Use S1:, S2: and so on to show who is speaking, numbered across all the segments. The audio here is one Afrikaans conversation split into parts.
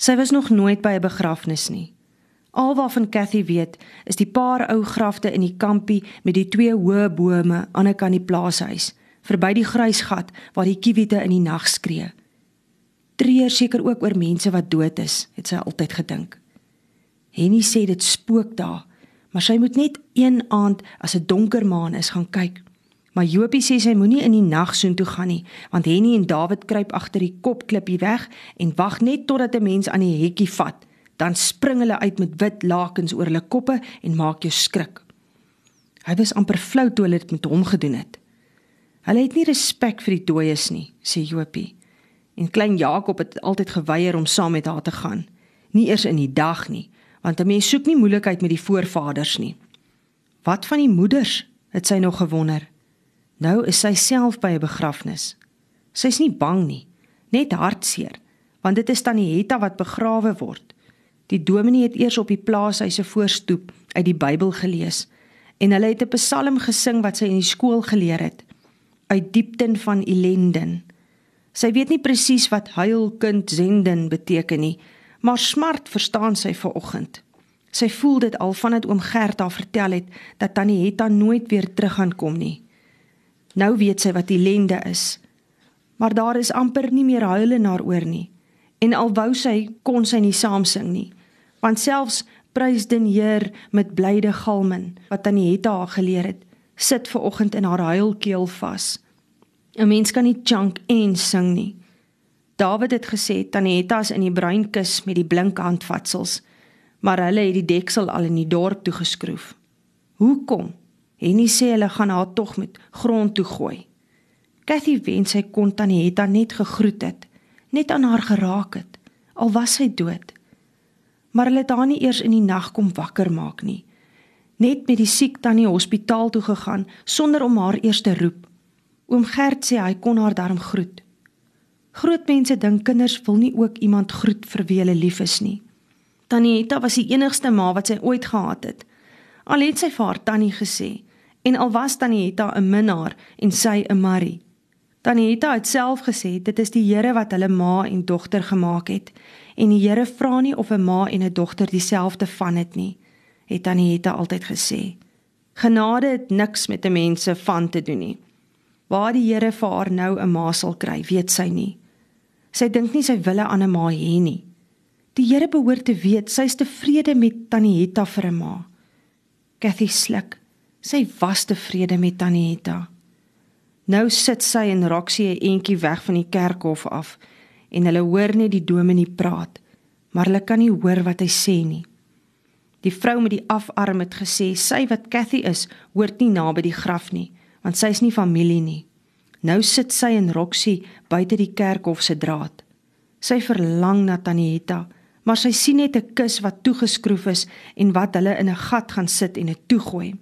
S1: Sy was nog nooit by 'n begrafnis nie. Alwaarvan Cathy weet, is die paar ou grafte in die kampie met die twee hoë bome aan 'n kant die plaashuis, verby die grysgat waar die kiewiete in die nag skree. Treur seker ook oor mense wat dood is, het sy altyd gedink. Henny sê dit spook daar, maar sy moet net een aand as 'n donker maan is gaan kyk. Maar Jopie sê sy moenie in die nag soontoe gaan nie, want Henny en Dawid kruip agter die kopklippie weg en wag net totdat 'n mens aan die hekkie vat dan spring hulle uit met wit lakens oor hulle koppe en maak jou skrik. Hy was amper flou toe hulle dit met hom gedoen het. Hulle het nie respek vir die dooies nie, sê Jopie. En klein Jakob het altyd geweier om saam met haar te gaan, nie eers in die dag nie, want 'n mens soek nie moeilikheid met die voorvaders nie. Wat van die moeders? het sy nog gewonder. Nou is sy self by 'n begrafnis. Sy's nie bang nie, net hartseer, want dit is tannie Hetta wat begrawe word. Die dominee het eers op die plaashuis se voorstoep uit die Bybel gelees en hulle het 'n psalm gesing wat sy in die skool geleer het uit diepten van ellenden. Sy weet nie presies wat huilkind zenden beteken nie, maar smart verstaan sy vanoggend. Sy voel dit al vandat oom Gert haar vertel het dat tannie Hetta nooit weer terug gaan kom nie. Nou weet sy wat ellende is. Maar daar is amper nie meer huile daaroor nie. En al wou sy kon sy nie saam sing nie. Want selfs prys den Heer met blyde galmen wat Tannie Hetta haar geleer het sit ver oggend in haar huilkeel vas. 'n mens kan nie chunk en sing nie. Dawid het gesê Tannie Hetta is in die bruin kus met die blink handvatsels maar hulle het die deksel al in die dorp toe geskroef hoekom Henny sê hulle gaan haar tog met grond toe gooi Cathy wens sy kon Tannie Hetta net gegroet het net aan haar geraak het al was sy dood maar hulle het haar nie eers in die nag kom wakker maak nie. Net met die siek tannie hospitaal toe gegaan sonder om haar eers te roep. Oom Gert sê hy kon haar darm groet. Groot mense dink kinders wil nie ook iemand groet vir wie hulle lief is nie. Tannie Hetta was die enigste ma wat sy ooit gehad het. Al het sy vir haar tannie gesê en al was tannie Hetta 'n minnaar en sy 'n Marie. Tannie Hetta het self gesê dit is die Here wat hulle ma en dogter gemaak het en die Here vra nie of 'n ma en 'n dogter dieselfde van het nie, het Tannie Hetta altyd gesê. Genade het niks met 'n mens se van te doen nie. Waar die Here vir haar nou 'n ma sal kry, weet sy nie. Sy dink nie sy wille aan 'n ma hê nie. Die Here behoort te weet sy is tevrede met Tannie Hetta vir 'n ma. Cathy sluk. Sy was tevrede met Tannie Hetta. Nou sit sy en Roxie 'n entjie weg van die kerkhof af en hulle hoor net die dominee praat, maar hulle kan nie hoor wat hy sê nie. Die vrou met die afarm het gesê sy wat Cathy is, hoort nie naby die graf nie, want sy is nie familie nie. Nou sit sy en Roxie buite die kerkhof se draad. Sy verlang na Tanieta, maar sy sien net 'n kus wat toegeskroef is en wat hulle in 'n gat gaan sit en dit toegooi.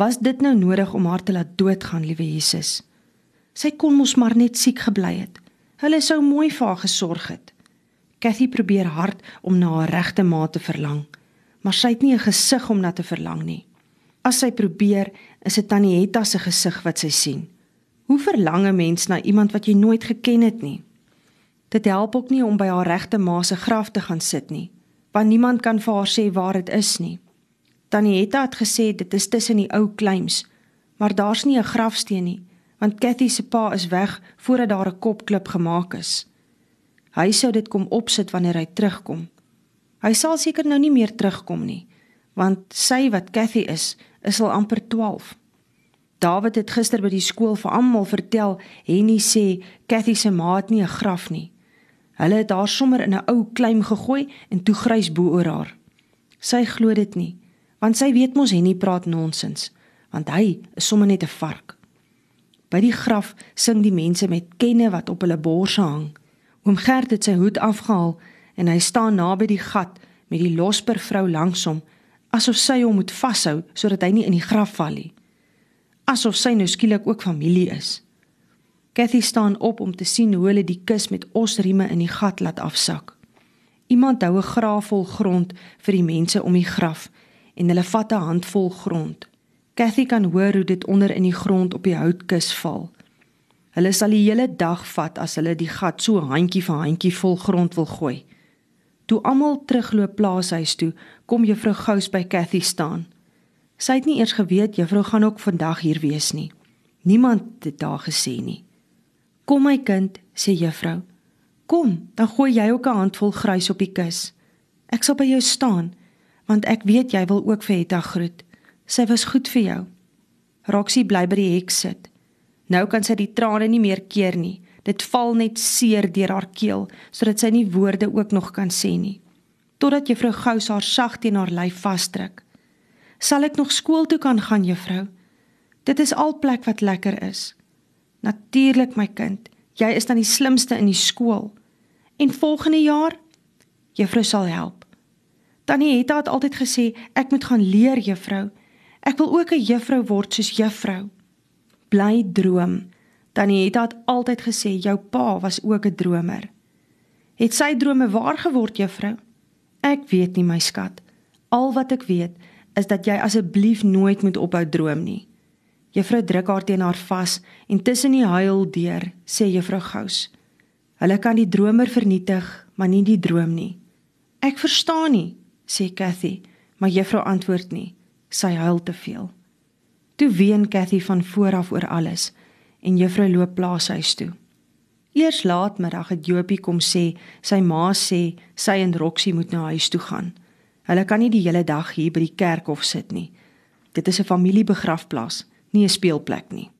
S1: Was dit nou nodig om haar te laat doodgaan, liewe Jesus? Sy kon mos maar net siek gebly het. Hulle sou mooi vir haar gesorg het. Cathy probeer hard om na haar regte ma te verlang, maar sy het nie 'n gesig om na te verlang nie. As sy probeer, is dit Tannie Hetta se gesig wat sy sien. Hoe verlang 'n mens na iemand wat jy nooit geken het nie? Dit help ook nie om by haar regte ma se graf te gaan sit nie, want niemand kan vir haar sê waar dit is nie. Tannie Hetta het gesê dit is tussen die ou claims, maar daar's nie 'n grafsteen nie, want Cathy se pa is weg voordat daar 'n kopklip gemaak is. Hy sou dit kom opsit wanneer hy terugkom. Hy sal seker nou nie meer terugkom nie, want sy wat Cathy is, is al amper 12. David het gister by die skool vir almal vertel Henny sê Cathy se ma het nie 'n graf nie. Hulle het haar sommer in 'n ou kleim gegooi en toe grys bo oor haar. Sy glo dit nie want sy weet mos Henny praat nonsens, want hy is sommer net 'n vark. By die graf sing die mense met kenne wat op hulle borse hang. Oom Gert het sy hoed afgehaal en hy staan naby die gat met die losper vrou langs hom, asof sy hom moet vashou sodat hy nie in die graf val nie. Asof sy nou skielik ook familie is. Cathy staan op om te sien hoe hulle die kus met osrieme in die gat laat afsak. Iemand hou 'n graaf vol grond vir die mense om die graf en hulle vat 'n handvol grond. Cathy kan hoor hoe dit onder in die grond op die houtkus val. Hulle sal die hele dag vat as hulle die gat so handjie vir handjie vol grond wil gooi. Toe almal terugloop plaashuis toe, kom juffrou Gous by Cathy staan. Sy het nie eers geweet juffrou gaan ook vandag hier wees nie. Niemand het daar gesê nie. "Kom my kind," sê juffrou. "Kom, dan gooi jy ook 'n handvol grys op die kus. Ek sal by jou staan, want ek weet jy wil ook vir Hetta groet. Sy was goed vir jou." Roxie bly by die hek sit. Nou kan sy die trane nie meer keer nie. Dit val net seer deur haar keel sodat sy nie woorde ook nog kan sê nie. Totdat juffrou Gous haar sag teen haar lyf vasdruk. "Sal ek nog skool toe kan gaan, juffrou? Dit is al plek wat lekker is." "Natuurlik, my kind. Jy is dan die slimste in die skool. En volgende jaar juffrou sal help." Tannie Hetta het altyd gesê ek moet gaan leer, juffrou. Ek wil ook 'n juffrou word soos juffrou. Bly droom. Tannie Hetta het altyd gesê jou pa was ook 'n dromer. Het sy drome waar geword, juffrou? Ek weet nie, my skat. Al wat ek weet is dat jy asseblief nooit moet ophou droom nie. Juffrou druk haar teen haar vas en tussen die huil deur sê juffrou Gous: "Hulle kan die dromer vernietig, maar nie die droom nie." "Ek verstaan nie," sê Cathy, maar juffrou antwoord nie. Sy huil te veel. Toe ween Cathy van voor af oor alles en juffrou loop plaashuis toe. Eers laatmiddag het Jopie kom sê sy ma sê sy en Roxie moet na huis toe gaan. Hulle kan nie die hele dag hier by die kerkhof sit nie. Dit is 'n familiebegrafplaas, nie 'n speelplek nie.